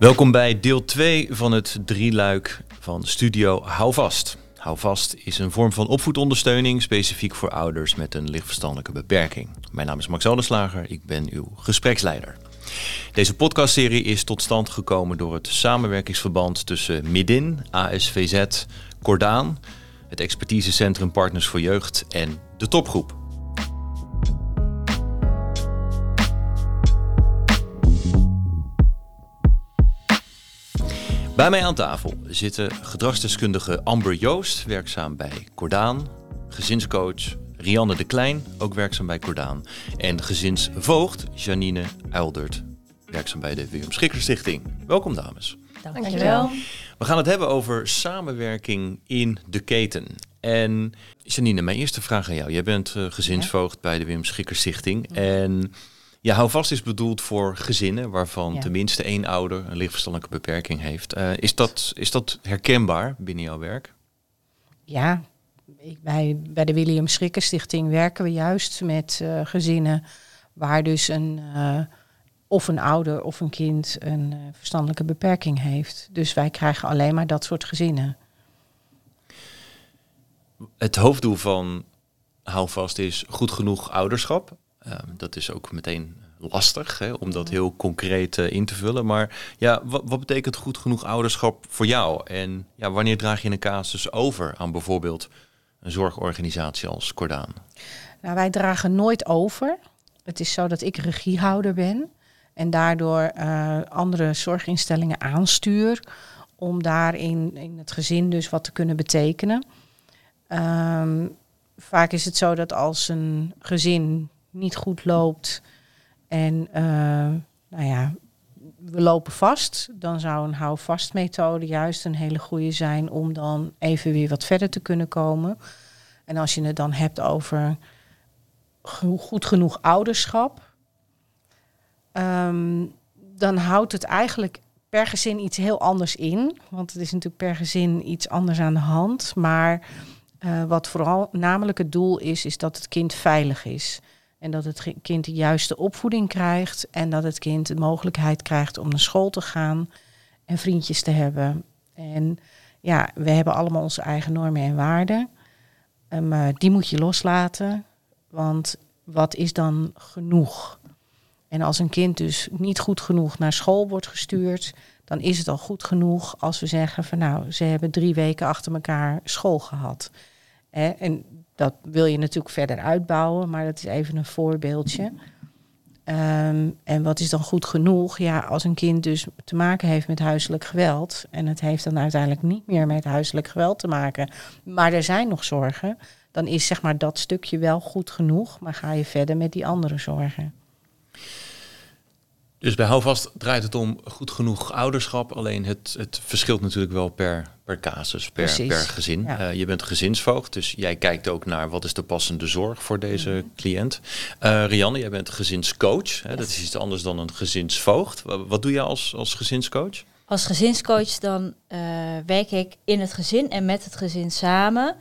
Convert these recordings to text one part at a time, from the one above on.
Welkom bij deel 2 van het drieluik van Studio Houvast. Houvast is een vorm van opvoedondersteuning specifiek voor ouders met een lichtverstandelijke beperking. Mijn naam is Max Oldenslager, ik ben uw gespreksleider. Deze podcastserie is tot stand gekomen door het samenwerkingsverband tussen Midin, ASVZ, Cordaan, het expertisecentrum Partners voor Jeugd en de topgroep. Bij mij aan tafel zitten gedragsdeskundige Amber Joost, werkzaam bij Cordaan, gezinscoach Rianne de Klein, ook werkzaam bij Cordaan, en gezinsvoogd Janine Uildert, werkzaam bij de Willem Schikker Stichting. Welkom dames. Dankjewel. We gaan het hebben over samenwerking in de keten. En Janine, mijn eerste vraag aan jou. Jij bent uh, gezinsvoogd bij de Wim Schikker Stichting. En ja, houvast is bedoeld voor gezinnen waarvan tenminste één ouder een lichtverstandelijke beperking heeft. Uh, is, dat, is dat herkenbaar binnen jouw werk? Ja, ik, bij, bij de William Schrikker Stichting werken we juist met uh, gezinnen waar dus een, uh, of een ouder of een kind een verstandelijke beperking heeft. Dus wij krijgen alleen maar dat soort gezinnen. Het hoofddoel van Houvast is goed genoeg ouderschap. Um, dat is ook meteen lastig hè, om dat heel concreet uh, in te vullen. Maar ja, wat, wat, betekent goed genoeg ouderschap voor jou? En ja, wanneer draag je een casus over aan bijvoorbeeld een zorgorganisatie als Cordaan? Nou, wij dragen nooit over. Het is zo dat ik regiehouder ben en daardoor uh, andere zorginstellingen aanstuur om daarin in het gezin dus wat te kunnen betekenen. Um, vaak is het zo dat als een gezin niet goed loopt en uh, nou ja, we lopen vast, dan zou een houvast methode juist een hele goede zijn om dan even weer wat verder te kunnen komen. En als je het dan hebt over goed genoeg ouderschap, um, dan houdt het eigenlijk per gezin iets heel anders in. Want het is natuurlijk per gezin iets anders aan de hand. Maar uh, wat vooral namelijk het doel is, is dat het kind veilig is. En dat het kind de juiste opvoeding krijgt. En dat het kind de mogelijkheid krijgt om naar school te gaan en vriendjes te hebben. En ja, we hebben allemaal onze eigen normen en waarden. Maar um, die moet je loslaten. Want wat is dan genoeg? En als een kind dus niet goed genoeg naar school wordt gestuurd, dan is het al goed genoeg als we zeggen van nou, ze hebben drie weken achter elkaar school gehad. En dat wil je natuurlijk verder uitbouwen, maar dat is even een voorbeeldje. Um, en wat is dan goed genoeg? Ja, als een kind dus te maken heeft met huiselijk geweld en het heeft dan uiteindelijk niet meer met huiselijk geweld te maken, maar er zijn nog zorgen, dan is zeg maar dat stukje wel goed genoeg, maar ga je verder met die andere zorgen. Dus bij Houvast draait het om goed genoeg ouderschap. Alleen het, het verschilt natuurlijk wel per, per casus, per, per gezin. Ja. Uh, je bent gezinsvoogd, dus jij kijkt ook naar wat is de passende zorg voor deze mm. cliënt. Uh, Rianne, jij bent gezinscoach. Hè? Dat is iets anders dan een gezinsvoogd. Wat, doe je als, als gezinscoach? Als gezinscoach dan uh, werk ik in het gezin en met het gezin samen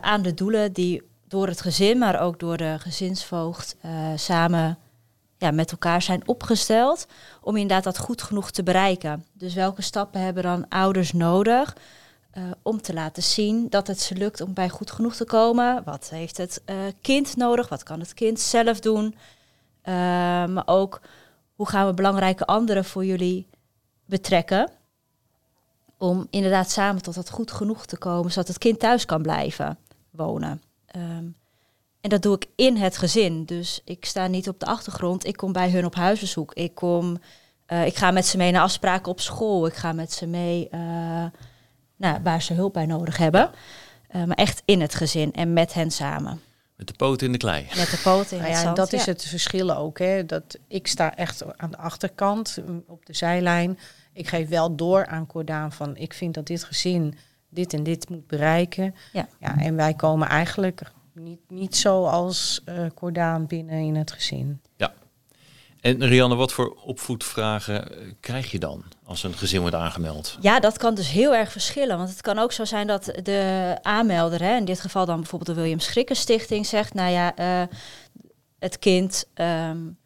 aan de doelen die door het gezin, maar ook door de gezinsvoogd samen ja, met elkaar zijn opgesteld om inderdaad dat goed genoeg te bereiken. Dus welke stappen hebben dan ouders nodig uh, om te laten zien dat het ze lukt om bij goed genoeg te komen? Wat heeft het uh, kind nodig? Wat kan het kind zelf doen? Uh, maar ook hoe gaan we belangrijke anderen voor jullie betrekken? Om inderdaad samen tot dat goed genoeg te komen, zodat het kind thuis kan blijven wonen. Um, en dat doe ik in het gezin. Dus ik sta niet op de achtergrond. Ik kom bij hun op huisbezoek. Ik, kom, uh, ik ga met ze mee naar afspraken op school. Ik ga met ze mee uh, nou, waar ze hulp bij nodig hebben. Uh, maar echt in het gezin en met hen samen. Met de poten in de klei. Met de poten in nou ja, zand, Dat is het verschil ook. Hè. Dat, ik sta echt aan de achterkant, op de zijlijn. Ik geef wel door aan Cordaan van... ik vind dat dit gezin dit en dit moet bereiken. Ja. Ja, en wij komen eigenlijk niet, niet zo als uh, Cordaan binnen in het gezin. Ja. En Rianne, wat voor opvoedvragen eh, krijg je dan als een gezin wordt aangemeld? Ja, dat kan dus heel erg verschillen. Want het kan ook zo zijn dat de aanmelder, hè, in dit geval dan bijvoorbeeld de William Schrikker Stichting, zegt, nou ja, uh, het kind um,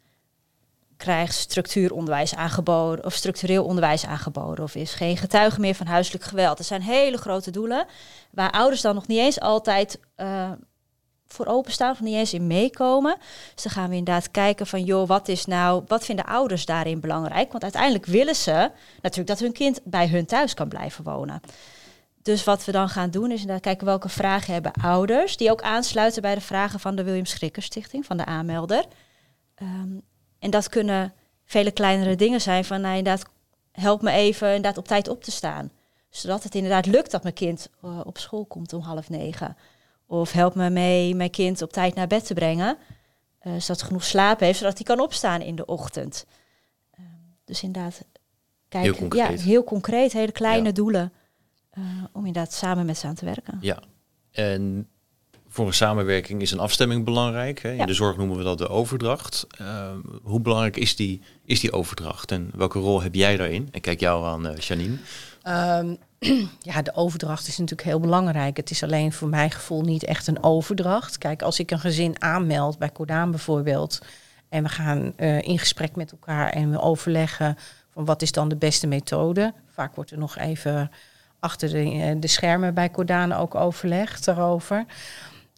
krijgt structuuronderwijs aangeboden of structureel onderwijs aangeboden of is geen getuige meer van huiselijk geweld. Dat zijn hele grote doelen waar ouders dan nog niet eens altijd uh, voor openstaan of niet eens in meekomen. Dus dan gaan we inderdaad kijken van joh, wat is nou, wat vinden ouders daarin belangrijk? Want uiteindelijk willen ze natuurlijk dat hun kind bij hun thuis kan blijven wonen. Dus wat we dan gaan doen is inderdaad kijken welke vragen hebben ouders, die ook aansluiten bij de vragen van de William Schrikker Stichting, van de aanmelder. Um, en dat kunnen vele kleinere dingen zijn van, nou inderdaad, help me even inderdaad op tijd op te staan. Zodat het inderdaad lukt dat mijn kind uh, op school komt om half negen. Of help me mee mijn kind op tijd naar bed te brengen. Uh, zodat hij genoeg slaap heeft, zodat hij kan opstaan in de ochtend. Uh, dus inderdaad, kijken, heel concreet. Ja, heel concreet, hele kleine ja. doelen. Uh, om inderdaad samen met ze aan te werken. Ja, en voor een samenwerking is een afstemming belangrijk. Hè? In ja. de zorg noemen we dat de overdracht. Uh, hoe belangrijk is die, is die overdracht en welke rol heb jij daarin? En kijk jou aan, uh, Janine. Um, ja, de overdracht is natuurlijk heel belangrijk. Het is alleen voor mijn gevoel niet echt een overdracht. Kijk, als ik een gezin aanmeld, bij Cordaan bijvoorbeeld, en we gaan uh, in gesprek met elkaar en we overleggen van wat is dan de beste methode. Vaak wordt er nog even achter de, de schermen bij Cordaan ook overlegd daarover.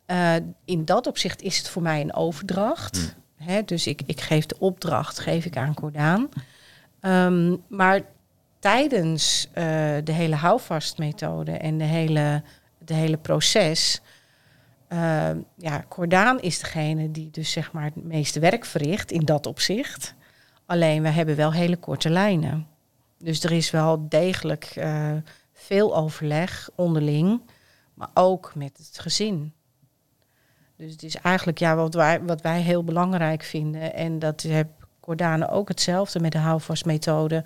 Uh, in dat opzicht is het voor mij een overdracht. Mm. Hè, dus ik, ik geef de opdracht geef ik aan Cordaan. Um, maar tijdens uh, de hele houvastmethode en de hele, de hele proces. Uh, ja, Cordaan is degene die dus zeg maar het meeste werk verricht in dat opzicht. Alleen we hebben wel hele korte lijnen. Dus er is wel degelijk uh, veel overleg onderling, maar ook met het gezin. Dus het is eigenlijk ja, wat, wij, wat wij heel belangrijk vinden. En dat heb Cordane ook hetzelfde met de houvastmethode.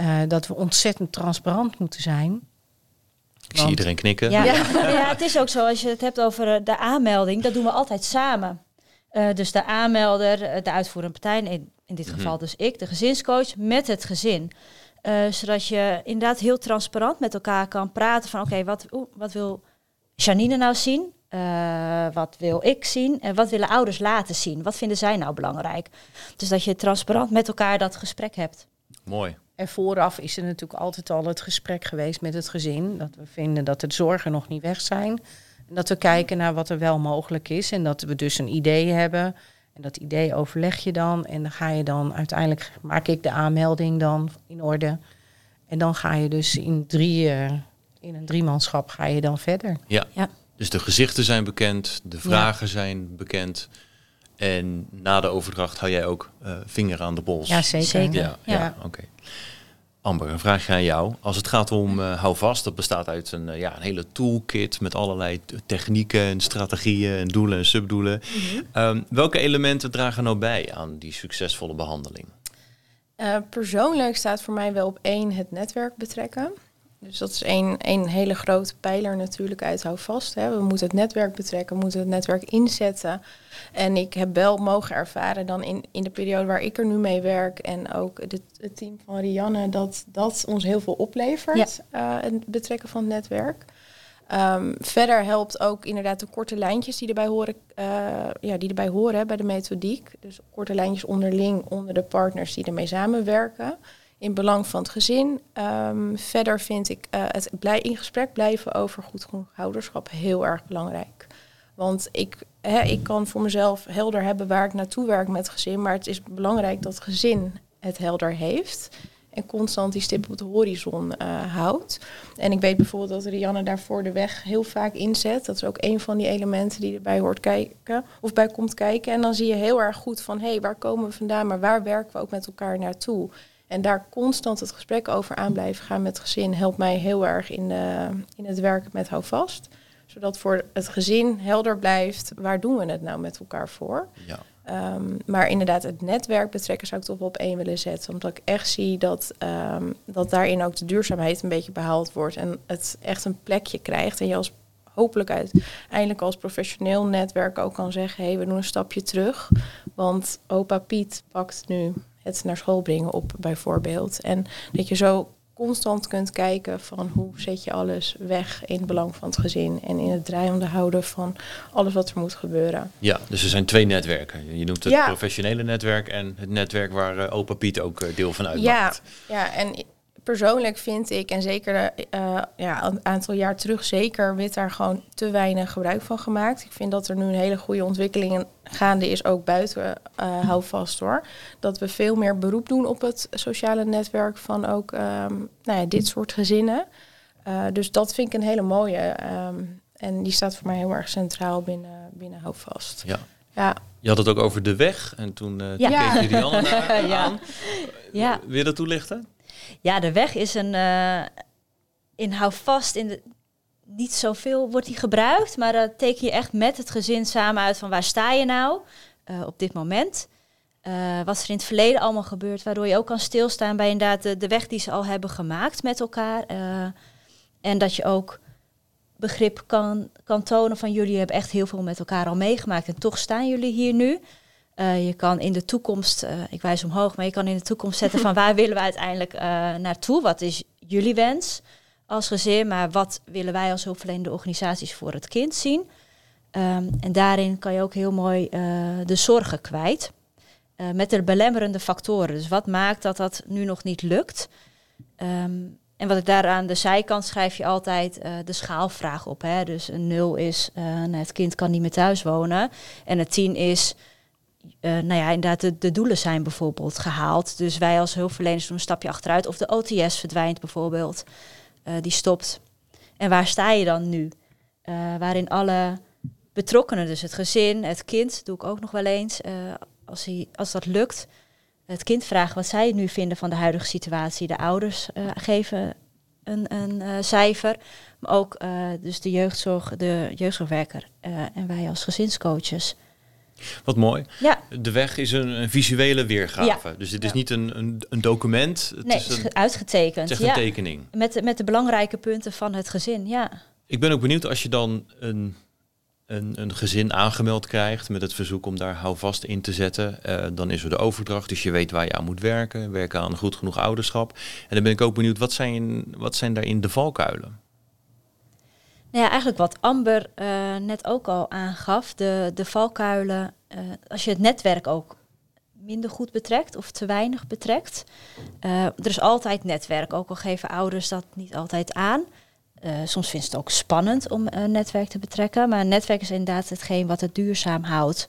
Uh, dat we ontzettend transparant moeten zijn. Ik Want, zie iedereen knikken. Ja, ja. ja, het is ook zo. Als je het hebt over de aanmelding, dat doen we altijd samen. Uh, dus de aanmelder, de uitvoerende partij, in, in dit geval mm-hmm. dus ik, de gezinscoach, met het gezin. Uh, zodat je inderdaad heel transparant met elkaar kan praten van oké, okay, wat, wat wil Janine nou zien? Uh, wat wil ik zien en wat willen ouders laten zien? Wat vinden zij nou belangrijk? Dus dat je transparant met elkaar dat gesprek hebt. Mooi. En vooraf is er natuurlijk altijd al het gesprek geweest met het gezin. Dat we vinden dat de zorgen nog niet weg zijn. En dat we kijken naar wat er wel mogelijk is. En dat we dus een idee hebben. En dat idee overleg je dan. En dan ga je dan uiteindelijk, maak ik de aanmelding dan in orde. En dan ga je dus in drie, uh, in een driemanschap ga je dan verder. Ja. ja. Dus de gezichten zijn bekend, de vragen ja. zijn bekend. En na de overdracht hou jij ook uh, vinger aan de pols. Ja, zeker. zeker. Ja, ja. ja. oké. Okay. Amber, een vraagje aan jou. Als het gaat om uh, hou vast, dat bestaat uit een, uh, ja, een hele toolkit met allerlei technieken en strategieën en doelen en subdoelen. Mm -hmm. um, welke elementen dragen nou bij aan die succesvolle behandeling? Uh, persoonlijk staat voor mij wel op één het netwerk betrekken. Dus dat is één, één hele grote pijler natuurlijk uit hou vast. Hè. We moeten het netwerk betrekken, we moeten het netwerk inzetten. En ik heb wel mogen ervaren dan in, in de periode waar ik er nu mee werk en ook de, het team van Rianne, dat dat ons heel veel oplevert, ja. uh, het betrekken van het netwerk. Um, verder helpt ook inderdaad de korte lijntjes die erbij horen, uh, ja, die erbij horen bij de methodiek. Dus korte lijntjes onderling onder de partners die ermee samenwerken in belang van het gezin. Um, verder vind ik uh, het blij, in gesprek blijven over goed ouderschap heel erg belangrijk. Want ik, ik kan voor mezelf helder hebben waar ik naartoe werk met gezin. Maar het is belangrijk dat het gezin het helder heeft. En constant die stip op de horizon uh, houdt. En ik weet bijvoorbeeld dat Rianne daarvoor de weg heel vaak inzet. Dat is ook een van die elementen die erbij hoort kijken. Of bij komt kijken. En dan zie je heel erg goed van hé, hey, waar komen we vandaan? Maar waar werken we ook met elkaar naartoe? En daar constant het gesprek over aan blijven gaan met het gezin helpt mij heel erg in, de, in het werken met houvast. Zodat voor het gezin helder blijft, waar doen we het nou met elkaar voor? Ja. Um, maar inderdaad, het netwerk betrekken zou ik toch wel op één willen zetten. Omdat ik echt zie dat, um, dat daarin ook de duurzaamheid een beetje behaald wordt. En het echt een plekje krijgt. En je als hopelijk uiteindelijk als professioneel netwerk ook kan zeggen... hé, hey, we doen een stapje terug. Want opa Piet pakt nu het naar school brengen op bijvoorbeeld. En dat je zo constant kunt kijken van hoe zet je alles weg in het belang van het gezin en in het draaiende houden van alles wat er moet gebeuren. Ja, dus er zijn twee netwerken. Je noemt het Ja. professionele netwerk en het netwerk waar eh, opa Piet ook eh, deel van uitmaakt. Ja, ja, en persoonlijk vind ik, en zeker eh, ja, een aantal jaar terug zeker, werd daar gewoon te weinig gebruik van gemaakt. Ik vind dat er nu een hele goede ontwikkeling gaande is, ook buiten hou vast hoor. Dat we veel meer beroep doen op het sociale netwerk van ook ehm, nou ja, dit soort gezinnen. Eh, dus dat vind ik een hele mooie. ehm, en die staat voor mij heel erg centraal binnen, binnen hou vast. Ja. Ja, Je had het ook over de weg en toen eh Ja. ja. keek je Rianne naar Ja. aan. Ja. Wil je dat toelichten? Ja, de weg is een. eh in hou vast in de. Niet zoveel wordt die gebruikt, maar dat teken je echt met het gezin samen uit van waar sta je nou eh, op dit moment. Eh, wat er in het verleden allemaal gebeurd, waardoor je ook kan stilstaan bij inderdaad de, de weg die ze al hebben gemaakt met elkaar. Eh, en dat je ook begrip kan, kan tonen van jullie hebben echt heel veel met elkaar al meegemaakt en toch staan jullie hier nu. Eh, je kan in de toekomst, eh, ik wijs omhoog, maar je kan in de toekomst zetten van waar willen we uiteindelijk eh, naartoe? Wat is jullie wens als gezin? Maar wat willen wij als hulpverlenende organisaties voor het kind zien? Ehm, en daarin kan je ook heel mooi de zorgen kwijt. Met de belemmerende factoren. Dus wat maakt dat dat nu nog niet lukt? Ehm, en wat ik daar aan de zijkant schrijf je altijd de schaalvraag op. Hè? Dus een 0 is, nou, het kind kan niet meer thuis wonen. En een 10 is, eh, nou ja, inderdaad, de, de doelen zijn bijvoorbeeld gehaald. Dus wij als hulpverleners doen een stapje achteruit. Of de OTS verdwijnt bijvoorbeeld. Eh, die stopt. En waar sta je dan nu? Eh, waarin alle betrokkenen, dus het gezin, het kind, doe ik ook nog wel eens. als, hij, als dat lukt, het kind vragen wat zij nu vinden van de huidige situatie. De ouders geven een, een cijfer. Maar ook dus de jeugdzorg, de jeugdzorgwerker en wij als gezinscoaches. Wat mooi. Ja, De weg is een, een visuele weergave. Dus het is Ja. niet een, een, een document. Het nee, is, het is een, ge- het uitgetekend. is ja. een tekening. Met, de- met de belangrijke punten van het gezin, ja. Ik ben ook benieuwd als je dan een, een, een gezin aangemeld krijgt met het verzoek om daar houvast in te zetten. eh, dan is er de overdracht, dus je weet waar je aan moet werken. Werken aan goed genoeg ouderschap. En dan ben ik ook benieuwd, wat zijn, wat zijn daarin de valkuilen? Nou ja, eigenlijk wat Amber eh, net ook al aangaf, de, de valkuilen, eh, als je het netwerk ook minder goed betrekt of te weinig betrekt. Eh, er is altijd netwerk, ook al geven ouders dat niet altijd aan. Soms vindt het ook spannend om een netwerk te betrekken, maar een netwerk is inderdaad hetgeen wat het duurzaam houdt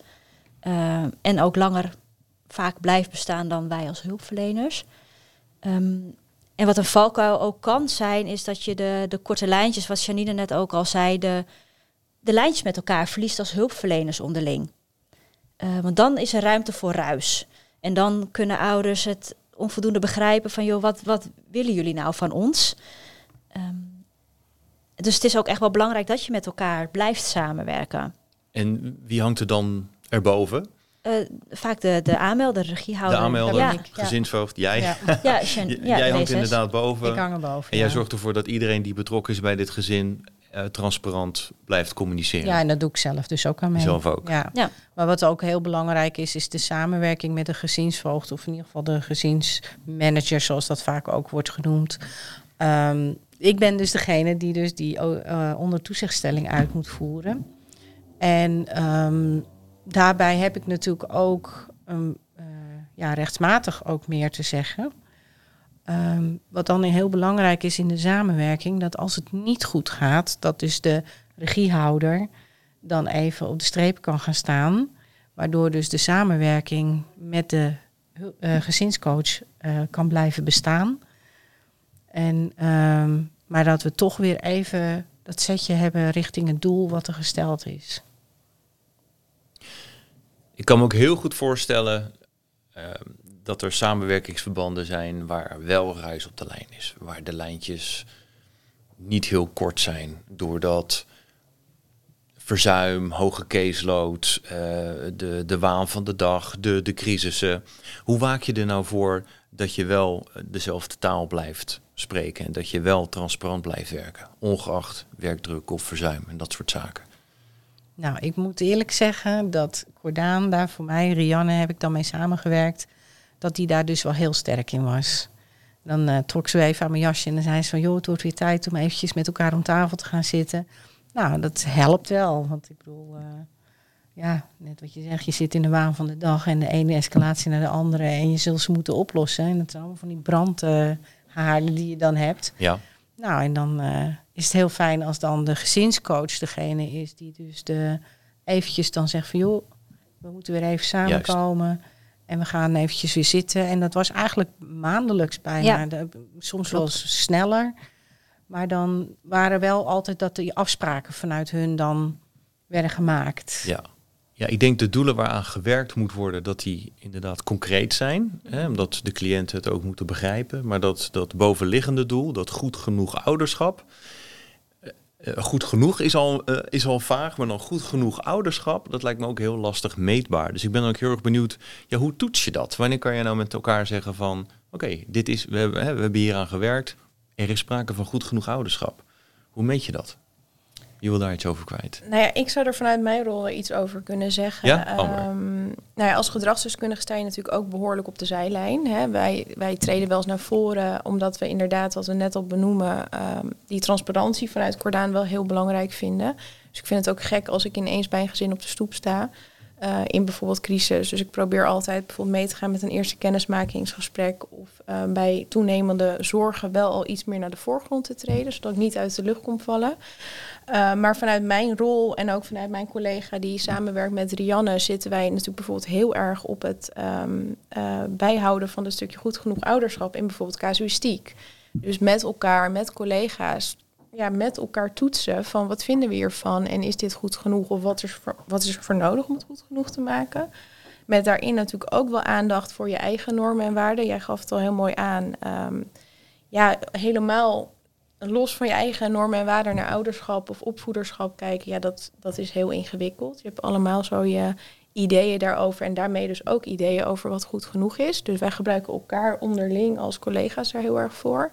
en ook langer vaak blijft bestaan dan wij als hulpverleners. Ehm, en wat een valkuil ook kan zijn, is dat je de, de korte lijntjes, wat Janine net ook al zei, de, de lijntjes met elkaar verliest als hulpverleners onderling. Eh, want dan is er ruimte voor ruis. En dan kunnen ouders het onvoldoende begrijpen van, joh, wat, wat willen jullie nou van ons? Ehm, dus het is ook echt wel belangrijk dat je met elkaar blijft samenwerken. En wie hangt er dan erboven? Eh, vaak de, de aanmelder, de De regiehouder. aanmelder, Ja, gezinsvoogd, jij. Ja, ja, jij hangt W6. inderdaad boven. ik hang erboven. En jij zorgt ervoor dat iedereen die betrokken is bij dit gezin eh, transparant blijft communiceren. Ja, en dat doe ik zelf dus ook aan mee. Zelf ook. Ja. Ja. Maar wat ook heel belangrijk is, is de samenwerking met de gezinsvoogd, of in ieder geval de gezinsmanager, zoals dat vaak ook wordt genoemd. Ehm, ik ben dus degene die dus die eh, onder toezichtstelling uit moet voeren. En ehm, daarbij heb ik natuurlijk ook um, ja, rechtsmatig ook meer te zeggen. Ehm, wat dan heel belangrijk is in de samenwerking, dat als het niet goed gaat, dat dus de regiehouder dan even op de streep kan gaan staan. Waardoor dus de samenwerking met de eh, gezinscoach eh, kan blijven bestaan. En, ehm, maar dat we toch weer even dat setje hebben richting het doel wat er gesteld is. Ik kan me ook heel goed voorstellen eh, dat er samenwerkingsverbanden zijn waar wel ruis op de lijn is. Waar de lijntjes niet heel kort zijn. Doordat verzuim, hoge caseload, eh, de, de waan van de dag, de, de crisissen. Hoe waak je er nou voor dat je wel dezelfde taal blijft spreken en dat je wel transparant blijft werken, ongeacht werkdruk of verzuim en dat soort zaken? Nou, ik moet eerlijk zeggen dat Cordaan daar voor mij, Rianne heb ik dan mee samengewerkt, dat die daar dus wel heel sterk in was. Dan eh, trok ze even aan mijn jasje en dan zei ze van... joh, het wordt weer tijd om eventjes met elkaar om tafel te gaan zitten. Nou, dat helpt wel. Want ik bedoel, eh, ja, net wat je zegt, je zit in de waan van de dag... en de ene escalatie naar de andere en je zult ze moeten oplossen. En dat zijn allemaal van die brandhaarden die je dan hebt. Ja. Nou, en dan eh, is het heel fijn als dan de gezinscoach degene is... die dus de, eventjes dan zegt van... joh, we moeten weer even samenkomen... En we gaan eventjes weer zitten. En dat was eigenlijk maandelijks bijna. Ja. De- soms wel sneller. Maar dan waren wel altijd dat die afspraken vanuit hun dan werden gemaakt. Ja. ja, ik denk de doelen waaraan gewerkt moet worden, dat die inderdaad concreet zijn. Hè, omdat de cliënten het ook moeten begrijpen. Maar dat, dat bovenliggende doel, dat goed genoeg ouderschap. Eh, goed genoeg is al, eh, is al vaag, maar dan goed genoeg ouderschap, dat lijkt me ook heel lastig meetbaar. Dus ik ben ook heel erg benieuwd, ja, hoe toets je dat? Wanneer kan je nou met elkaar zeggen van, oké, dit is, we hebben, hè, we hebben hier aan gewerkt, er is sprake van goed genoeg ouderschap. Hoe meet je dat? Je wil daar iets over kwijt. Nou ja, ik zou er vanuit mijn rol iets over kunnen zeggen. Ja? Ehm, nou ja, als gedragsdeskundige sta je natuurlijk ook behoorlijk op de zijlijn. Hè. Wij, wij treden wel eens naar voren, omdat we inderdaad, wat we net al benoemen, ehm, die transparantie vanuit Cordaan wel heel belangrijk vinden. Dus ik vind het ook gek als ik ineens bij een gezin op de stoep sta. Eh, in bijvoorbeeld crisis. Dus ik probeer altijd bijvoorbeeld mee te gaan met een eerste kennismakingsgesprek. Of eh, bij toenemende zorgen wel al iets meer naar de voorgrond te treden. Zodat ik niet uit de lucht kom vallen. Uh, maar vanuit mijn rol en ook vanuit mijn collega die samenwerkt met Rianne, zitten wij natuurlijk bijvoorbeeld heel erg op het uh, bijhouden van een stukje goed genoeg ouderschap in bijvoorbeeld casuïstiek. Dus met elkaar, met collega's, ja, met elkaar toetsen van wat vinden we hiervan en is dit goed genoeg of wat is, voor, wat is er voor nodig om het goed genoeg te maken. Met daarin natuurlijk ook wel aandacht voor je eigen normen en waarden. Jij gaf het al heel mooi aan. Um, ja, helemaal los van je eigen normen en waarden naar ouderschap of opvoederschap kijken, ja, dat, dat is heel ingewikkeld. Je hebt allemaal zo je ideeën daarover en daarmee dus ook ideeën over wat goed genoeg is. Dus wij gebruiken elkaar onderling als collega's daar heel erg voor.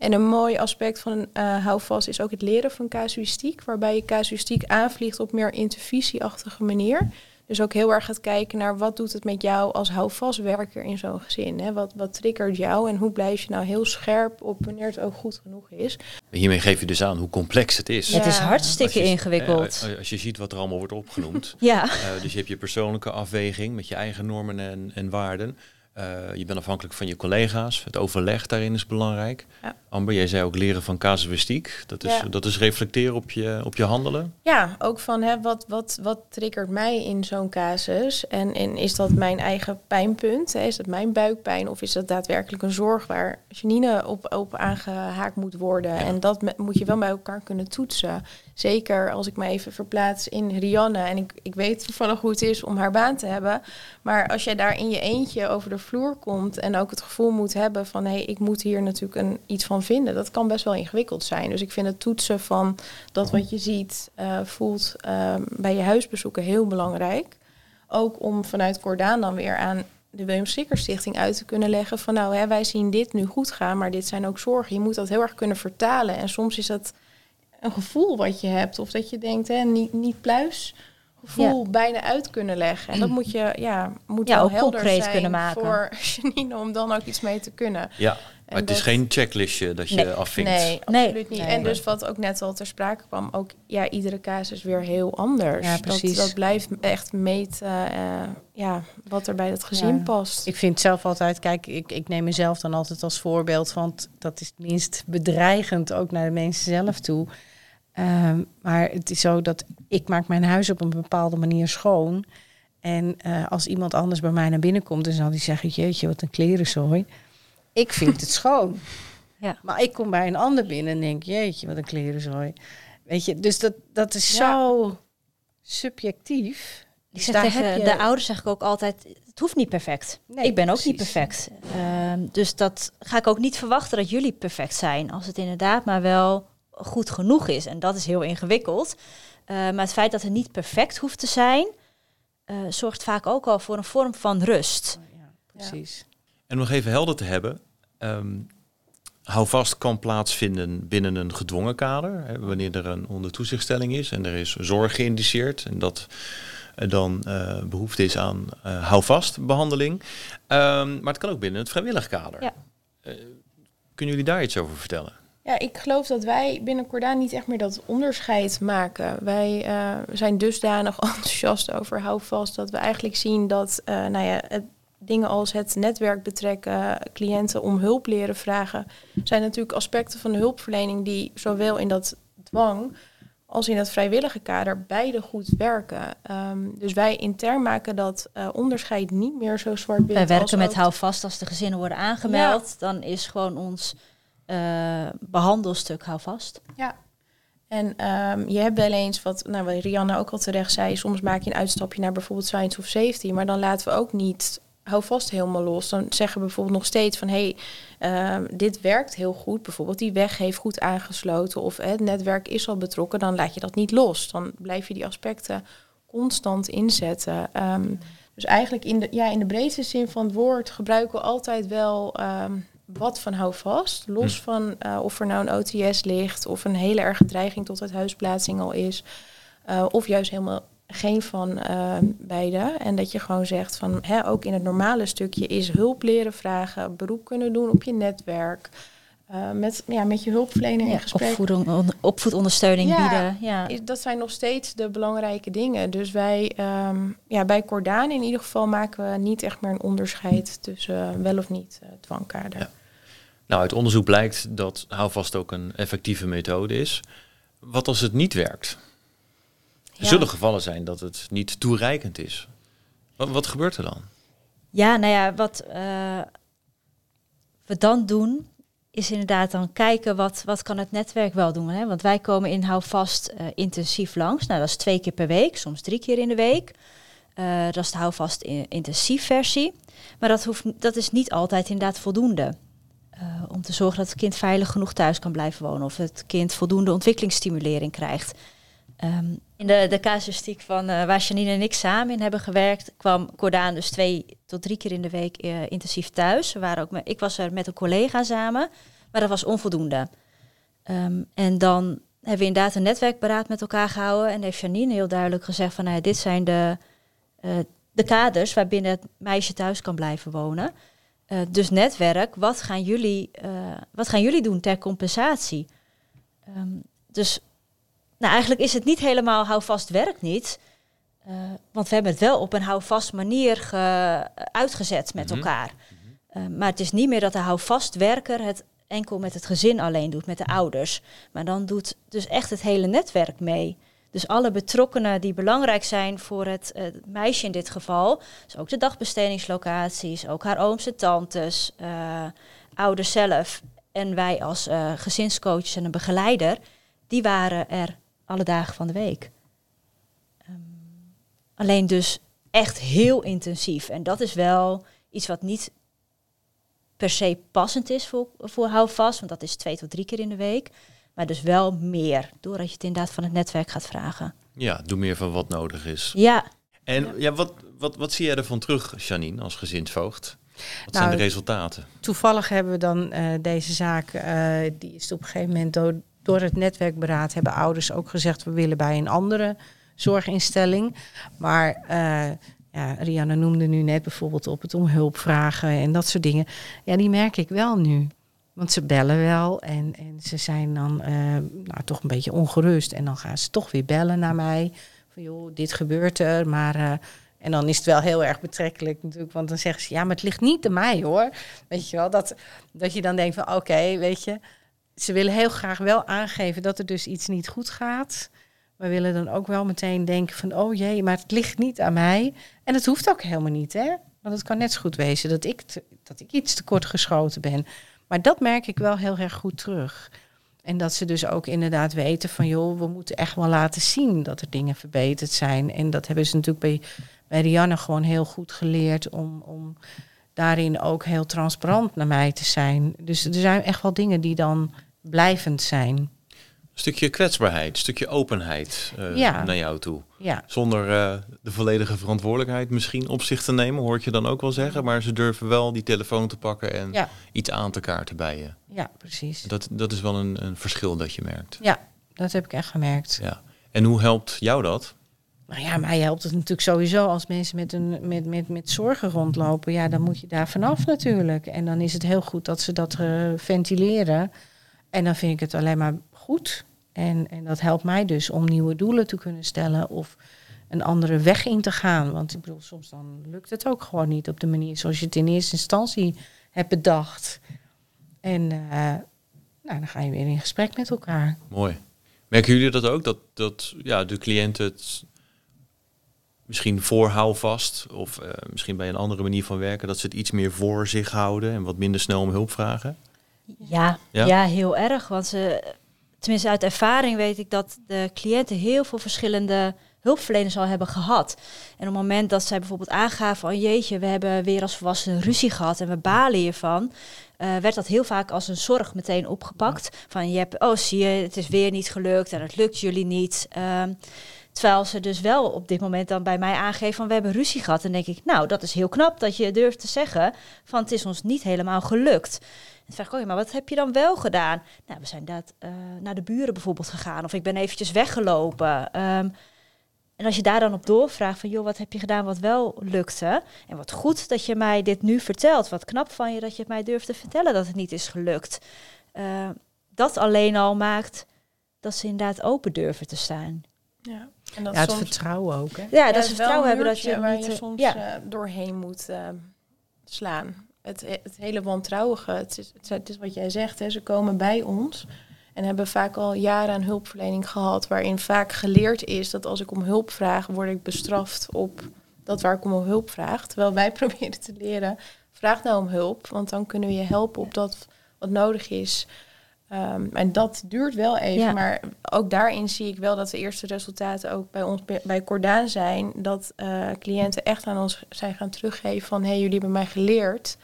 En een mooi aspect van een uh, houvast is ook het leren van casuïstiek, waarbij je casuïstiek aanvliegt op meer intervisieachtige manier. Dus ook heel erg gaat kijken naar wat doet het met jou als houvastwerker in zo'n gezin. Hè? Wat, wat triggert jou en hoe blijf je nou heel scherp op wanneer het ook goed genoeg is. Hiermee geef je dus aan hoe complex het is. Ja. Het is hartstikke als je, ingewikkeld. eh, Als je ziet wat er allemaal wordt opgenoemd. ja. Uh, dus je hebt je persoonlijke afweging met je eigen normen en, en waarden. Uh, je bent afhankelijk van je collega's. Het overleg daarin is belangrijk. Ja. Amber, jij zei ook leren van casuïstiek. Dat is, Ja. dat is reflecteren op je, op je handelen. Ja, ook van hè, wat, wat, wat triggert mij in zo'n casus? En, en is dat mijn eigen pijnpunt? Hè? Is dat mijn buikpijn? Of is dat daadwerkelijk een zorg waar Janine op, op aangehaakt moet worden? Ja. En dat moet je wel bij elkaar kunnen toetsen. Zeker als ik me even verplaats in Rianne. En ik, ik weet toevallig hoe het is om haar baan te hebben. Maar als jij daar in je eentje over de vloer komt en ook het gevoel moet hebben van hé, hey, ik moet hier natuurlijk een, iets van vinden, dat kan best wel ingewikkeld zijn. Dus ik vind het toetsen van dat wat je ziet, eh, voelt eh, bij je huisbezoeken heel belangrijk. Ook om vanuit Cordaan dan weer aan de William Sticker Stichting uit te kunnen leggen van nou, hè, wij zien dit nu goed gaan, maar dit zijn ook zorgen. Je moet dat heel erg kunnen vertalen. En soms is dat een gevoel wat je hebt of dat je denkt, hè, niet, niet pluis gevoel bijna uit kunnen leggen. En dat moet je, ja, moet Ja, wel ook helder concreet zijn kunnen maken. voor Janine om dan ook iets mee te kunnen. Ja, maar En het is geen checklistje dat je Nee. afvinkt. Nee, Nee. absoluut niet. Nee. en dus wat ook net al ter sprake kwam, ook ja, iedere casus weer heel anders. Ja, dat, precies. dat blijft echt meten eh, ja, wat er bij dat gezin Ja. past. Ik vind zelf altijd, kijk, ik, ik neem mezelf dan altijd als voorbeeld, want dat is het minst bedreigend ook naar de mensen zelf toe. Ehm, maar het is zo dat ik maak mijn huis op een bepaalde manier schoon. En eh, als iemand anders bij mij naar binnen komt, dan zal die zeggen, jeetje, wat een klerenzooi. Ik vind het schoon. Ja. Maar ik kom bij een ander binnen en denk, jeetje, wat een klerenzooi. Weet je, dus dat, dat is Ja. zo subjectief. Ik Dus zeg tegen je- de ouders zeg ik ook altijd, het hoeft niet perfect. Nee, ik ben ook niet perfect. Ehm, dus dat ga ik ook niet verwachten dat jullie perfect zijn. Als het inderdaad maar wel goed genoeg is. En dat is heel ingewikkeld. Eh, maar het feit dat het niet perfect hoeft te zijn, eh, zorgt vaak ook al voor een vorm van rust. Ja, precies. En om nog even helder te hebben. ehm hou vast kan plaatsvinden binnen een gedwongen kader. Hè, wanneer er een onder toezichtstelling is en er is zorg geïndiceerd. En dat er dan eh, behoefte is aan eh hou vast behandeling. Ehm, maar het kan ook binnen het vrijwillig kader. Ja. Eh, Kunnen jullie daar iets over vertellen? Ja, ik geloof dat wij binnen Cordaan niet echt meer dat onderscheid maken. Wij uh, zijn dusdanig enthousiast over houvast dat we eigenlijk zien dat uh, nou ja, het, dingen als het netwerk betrekken, cliënten om hulp leren vragen, zijn natuurlijk aspecten van de hulpverlening die zowel in dat dwang als in het vrijwillige kader beide goed werken. Um, dus wij intern maken dat uh, onderscheid niet meer zo zwart-wit. Wij werken met houvast als de gezinnen worden aangemeld. Ja. Dan is gewoon ons uh, behandelstuk houvast. Ja. En um, je hebt wel eens wat, nou, wat Rianne ook al terecht zei, soms maak je een uitstapje naar bijvoorbeeld science of safety, maar dan laten we ook niet hou vast helemaal los. Dan zeggen we bijvoorbeeld nog steeds van hé, hey, uh, dit werkt heel goed. Bijvoorbeeld die weg heeft goed aangesloten of het netwerk is al betrokken. Dan laat je dat niet los. Dan blijf je die aspecten constant inzetten. Um, dus eigenlijk in de, ja, in de breedste zin van het woord gebruiken we altijd wel wat van hou vast. Los hm. van uh, of er nou een OTS ligt of een hele erge dreiging tot het huisplaatsing al is. Uh, of juist helemaal geen van uh, beide. En dat je gewoon zegt van hè, ook in het normale stukje is hulp leren vragen, beroep kunnen doen op je netwerk. Uh, met, ja, met je hulpverlener ja, in gesprek. Opvoeding, opvoedondersteuning ja, bieden. Ja, dat zijn nog steeds de belangrijke dingen. Dus wij, um, ja, bij Cordaan in ieder geval maken we niet echt meer een onderscheid tussen wel of niet uh, dwangkader. Nou, uit onderzoek blijkt dat houvast ook een effectieve methode is. Wat als het niet werkt? Er zullen gevallen zijn dat het niet toereikend is. Wat, wat gebeurt er dan? Ja, nou ja, wat uh, we dan doen, is inderdaad dan kijken wat, wat kan het netwerk wel doen. Hè? Want wij komen in houvast uh, intensief langs. Nou, dat is twee keer per week, soms drie keer in de week. Uh, dat is de houvast intensief versie. Maar dat, hoeft, dat is niet altijd inderdaad voldoende. Uh, om te zorgen dat het kind veilig genoeg thuis kan blijven wonen. Of het kind voldoende ontwikkelingsstimulering krijgt. Um, in de, de casuïstiek van uh, waar Janine en ik samen in hebben gewerkt, kwam Cordaan dus twee tot drie keer in de week uh, intensief thuis. We waren ook ik was er met een collega samen, maar dat was onvoldoende. Um, en dan hebben we inderdaad een netwerkberaad met elkaar gehouden en heeft Janine heel duidelijk gezegd van nou, dit zijn de, de kaders waarbinnen het meisje thuis kan blijven wonen. Dus netwerk, wat gaan, jullie, wat gaan jullie doen ter compensatie? Um, dus nou, eigenlijk is het niet helemaal houvast werkt niet. Uh, want we hebben het wel op een houvast manier ge, uitgezet met mm -hmm. elkaar. Uh, maar het is niet meer dat de houvast werker het enkel met het gezin alleen doet, met de ouders. Maar dan doet dus echt het hele netwerk mee. Dus alle betrokkenen die belangrijk zijn voor het uh, meisje in dit geval. Dus ook de dagbestedingslocaties, ook haar ooms en tantes, ouders zelf. En wij als gezinscoaches en een begeleider, die waren er alle dagen van de week. Um, alleen dus echt heel intensief. En dat is wel iets wat niet per se passend is voor, voor houvast, want dat is twee tot drie keer in de week. Maar dus wel meer, doordat je het inderdaad van het netwerk gaat vragen. Ja, doe meer van wat nodig is. Ja. En ja. ja, wat, wat, wat zie jij ervan terug, Janine, als gezinsvoogd? Wat nou, zijn de resultaten? Toevallig hebben we dan uh, deze zaak, uh, die is op een gegeven moment door, door het netwerkberaad hebben ouders ook gezegd... we willen bij een andere zorginstelling. Maar uh, ja, Rianne noemde nu net bijvoorbeeld op het om hulp vragen en dat soort dingen. Ja, die merk ik wel nu. Want ze bellen wel en, en ze zijn dan uh, nou, toch een beetje ongerust. En dan gaan ze toch weer bellen naar mij. Van joh, dit gebeurt er, maar... Uh, en dan is het wel heel erg betrekkelijk natuurlijk, want dan zeggen ze ja, maar het ligt niet aan mij hoor. Weet je wel, dat, dat je dan denkt van oké, weet je, ze willen heel graag wel aangeven dat er dus iets niet goed gaat. We willen dan ook wel meteen denken van, oh jee, maar het ligt niet aan mij. En het hoeft ook helemaal niet, hè? Want het kan net zo goed wezen dat ik, dat ik iets te kort geschoten ben. Maar dat merk ik wel heel erg goed terug. En dat ze dus ook inderdaad weten van, joh, we moeten echt wel laten zien dat er dingen verbeterd zijn. En dat hebben ze natuurlijk bij, bij Rianne gewoon heel goed geleerd om, om daarin ook heel transparant naar mij te zijn. Dus er zijn echt wel dingen die dan blijvend zijn. Stukje kwetsbaarheid, een stukje openheid uh, ja. naar jou toe. Ja. Zonder uh, de volledige verantwoordelijkheid misschien op zich te nemen, hoort je dan ook wel zeggen. Maar ze durven wel die telefoon te pakken en ja. iets aan te kaarten bij je. Ja, precies. Dat, dat is wel een, een verschil dat je merkt. Ja, dat heb ik echt gemerkt. Ja. En hoe helpt jou dat? Maar ja, mij helpt het natuurlijk sowieso als mensen met, een, met, met, met zorgen rondlopen. Ja, dan moet je daar vanaf natuurlijk. En dan is het heel goed dat ze dat uh, ventileren. En dan vind ik het alleen maar goed. En, en dat helpt mij dus om nieuwe doelen te kunnen stellen of een andere weg in te gaan. Want ik bedoel, soms dan lukt het ook gewoon niet op de manier zoals je het in eerste instantie hebt bedacht. En uh, nou, dan ga je weer in gesprek met elkaar. Mooi. Merken jullie dat ook? Dat, dat ja, de cliënten het misschien voor vast of uh, misschien bij een andere manier van werken, dat ze het iets meer voor zich houden en wat minder snel om hulp vragen? Ja, ja? ja heel erg. Want ze, tenminste uit ervaring weet ik dat de cliënten heel veel verschillende hulpverleners al hebben gehad. En op het moment dat zij bijvoorbeeld aangaven van oh jeetje, we hebben weer als volwassenen ruzie gehad en we balen hiervan, uh, werd dat heel vaak als een zorg meteen opgepakt. Van je hebt, oh zie je, het is weer niet gelukt en het lukt jullie niet. Uh, terwijl ze dus wel op dit moment dan bij mij aangeven van we hebben ruzie gehad. En denk ik, nou dat is heel knap dat je durft te zeggen van het is ons niet helemaal gelukt. En vraag ik, oh maar wat heb je dan wel gedaan? Nou, we zijn dat, uh, naar de buren bijvoorbeeld gegaan. Of ik ben eventjes weggelopen. Um, en als je daar dan op doorvraagt van, joh, wat heb je gedaan wat wel lukte? En wat goed dat je mij dit nu vertelt. Wat knap van je dat je het mij durft te vertellen dat het niet is gelukt. Uh, dat alleen al maakt dat ze inderdaad open durven te staan. Ja, en dat ja, het vertrouwen ook. Hè? Ja, dat ze vertrouwen hebben dat je waar niet, je soms ja. uh, doorheen moet uh, slaan. Het, het hele wantrouwige, het is, het is wat jij zegt, hè, ze komen bij ons en hebben vaak al jaren aan hulpverlening gehad, waarin vaak geleerd is dat als ik om hulp vraag, word ik bestraft op dat waar ik om hulp vraag. Terwijl wij proberen te leren, vraag nou om hulp, want dan kunnen we je helpen op dat wat nodig is. Um, en dat duurt wel even, maar ook daarin zie ik wel dat de eerste resultaten ook bij ons bij Cordaan zijn. Dat uh, cliënten echt aan ons zijn gaan teruggeven van hé, hey, jullie hebben mij geleerd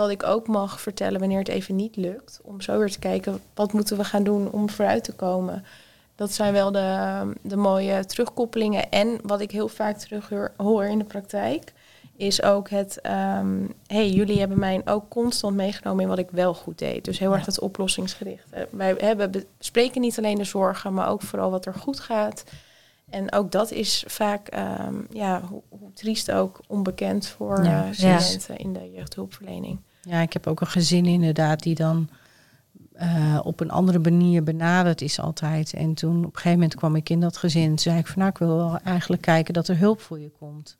dat ik ook mag vertellen wanneer het even niet lukt. Om zo weer te kijken, wat moeten we gaan doen om vooruit te komen. Dat zijn wel de, de mooie terugkoppelingen. En wat ik heel vaak terug hoor in de praktijk, is ook het, um, hey, jullie hebben mij ook constant meegenomen in wat ik wel goed deed. Dus heel erg het oplossingsgericht. Wij hebben, bespreken niet alleen de zorgen, maar ook vooral wat er goed gaat. En ook dat is vaak, um, ja, hoe, hoe, triest ook, onbekend voor ja, uh, cliënten in de jeugdhulpverlening. Ja, ik heb ook een gezin inderdaad die dan uh, op een andere manier benaderd is altijd. En toen op een gegeven moment kwam ik in dat gezin. zei ik van nou, ik wil wel eigenlijk kijken dat er hulp voor je komt.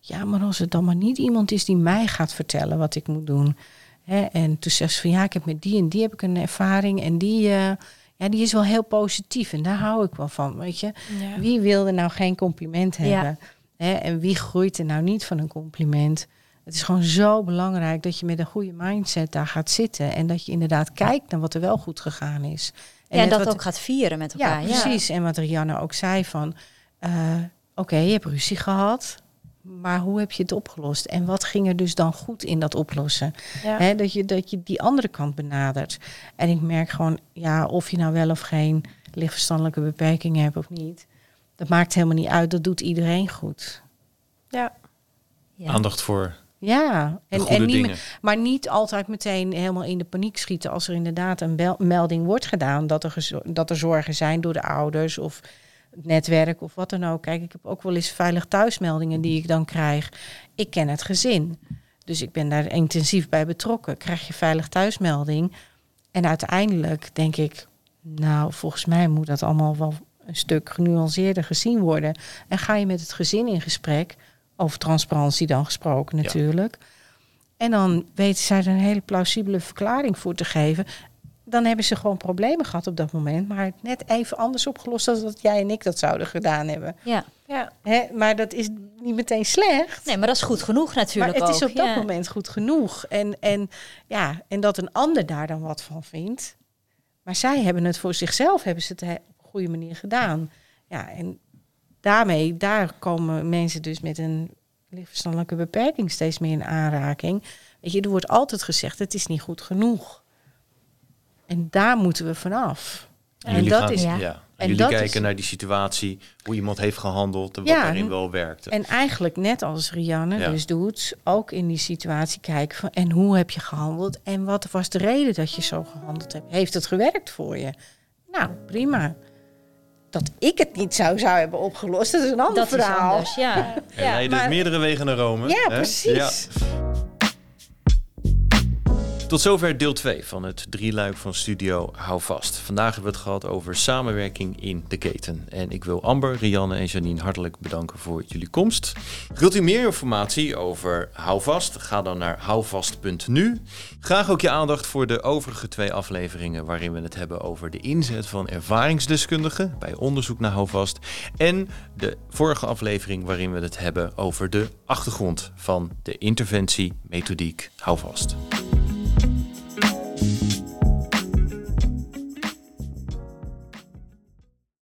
Ja, maar als het dan maar niet iemand is die mij gaat vertellen wat ik moet doen. Hè? En toen zei ze van ja, ik heb met die en die heb ik een ervaring. En die, uh, ja, die is wel heel positief. En daar hou ik wel van. Weet je, ja. wie wilde nou geen compliment hebben? Ja. Hè? En wie groeit er nou niet van een compliment? Het is gewoon zo belangrijk dat je met een goede mindset daar gaat zitten. En dat je inderdaad kijkt naar wat er wel goed gegaan is. En ja, dat ook gaat vieren met elkaar. Ja, precies. En wat Rianne ook zei van... Uh, Oké, okay, je hebt ruzie gehad. Maar hoe heb je het opgelost? En wat ging er dus dan goed in dat oplossen? Ja. dat, je, dat je die andere kant benadert. En ik merk gewoon, ja, of je nou wel of geen lichtverstandelijke beperking hebt of niet. Dat maakt helemaal niet uit. Dat doet iedereen goed. Ja. ja. Aandacht voor ja, en, en niet, maar niet altijd meteen helemaal in de paniek schieten als er inderdaad een melding wordt gedaan dat er, dat er zorgen zijn door de ouders of het netwerk of wat dan ook. Kijk, ik heb ook wel eens veilig thuismeldingen die ik dan krijg. Ik ken het gezin, dus ik ben daar intensief bij betrokken. Krijg je veilig thuismelding en uiteindelijk denk ik, nou, volgens mij moet dat allemaal wel een stuk genuanceerder gezien worden. En ga je met het gezin in gesprek over transparantie dan gesproken natuurlijk. En dan weten zij er een hele plausibele verklaring voor te geven. Dan hebben ze gewoon problemen gehad op dat moment, maar net even anders opgelost dan dat jij en ik dat zouden gedaan hebben. Ja. Ja. Hè, maar dat is niet meteen slecht. Nee, maar dat is goed genoeg natuurlijk. Maar het ook. is op dat moment goed genoeg. En, en, ja, en dat een ander daar dan wat van vindt. Maar zij hebben het voor zichzelf, hebben ze het op een goede manier gedaan. Ja, en daarmee, daar komen mensen dus met een lichtverstandelijke beperking steeds meer in aanraking. Weet je, er wordt altijd gezegd, het is niet goed genoeg. En daar moeten we vanaf. En, en dat gaan, is, ja. En, jullie kijken naar die situatie, hoe iemand heeft gehandeld en wat ja, daarin wel werkte. En eigenlijk net als Rianne dus doet, ook in die situatie kijken van en hoe heb je gehandeld en wat was de reden dat je zo gehandeld hebt? Heeft het gewerkt voor je? Nou, prima. Dat ik het niet zou, zou hebben opgelost. Dat is een ander Dat is verhaal. anders, ja. Er ja. leiden maar- meerdere wegen naar Rome. Ja, hè? precies. Ja. Tot zover deel 2 van het drieluik van Studio Hou Vast. Vandaag hebben we het gehad over samenwerking in de keten. En ik wil Amber, Rianne en Janine hartelijk bedanken voor jullie komst. Wilt u meer informatie over Hou Vast? Ga dan naar houvast.nu. Graag ook je aandacht voor de overige twee afleveringen waarin we het hebben over de inzet van ervaringsdeskundigen bij onderzoek naar Houvast. En de vorige aflevering waarin we het hebben over de achtergrond van de interventie methodiek Houvast.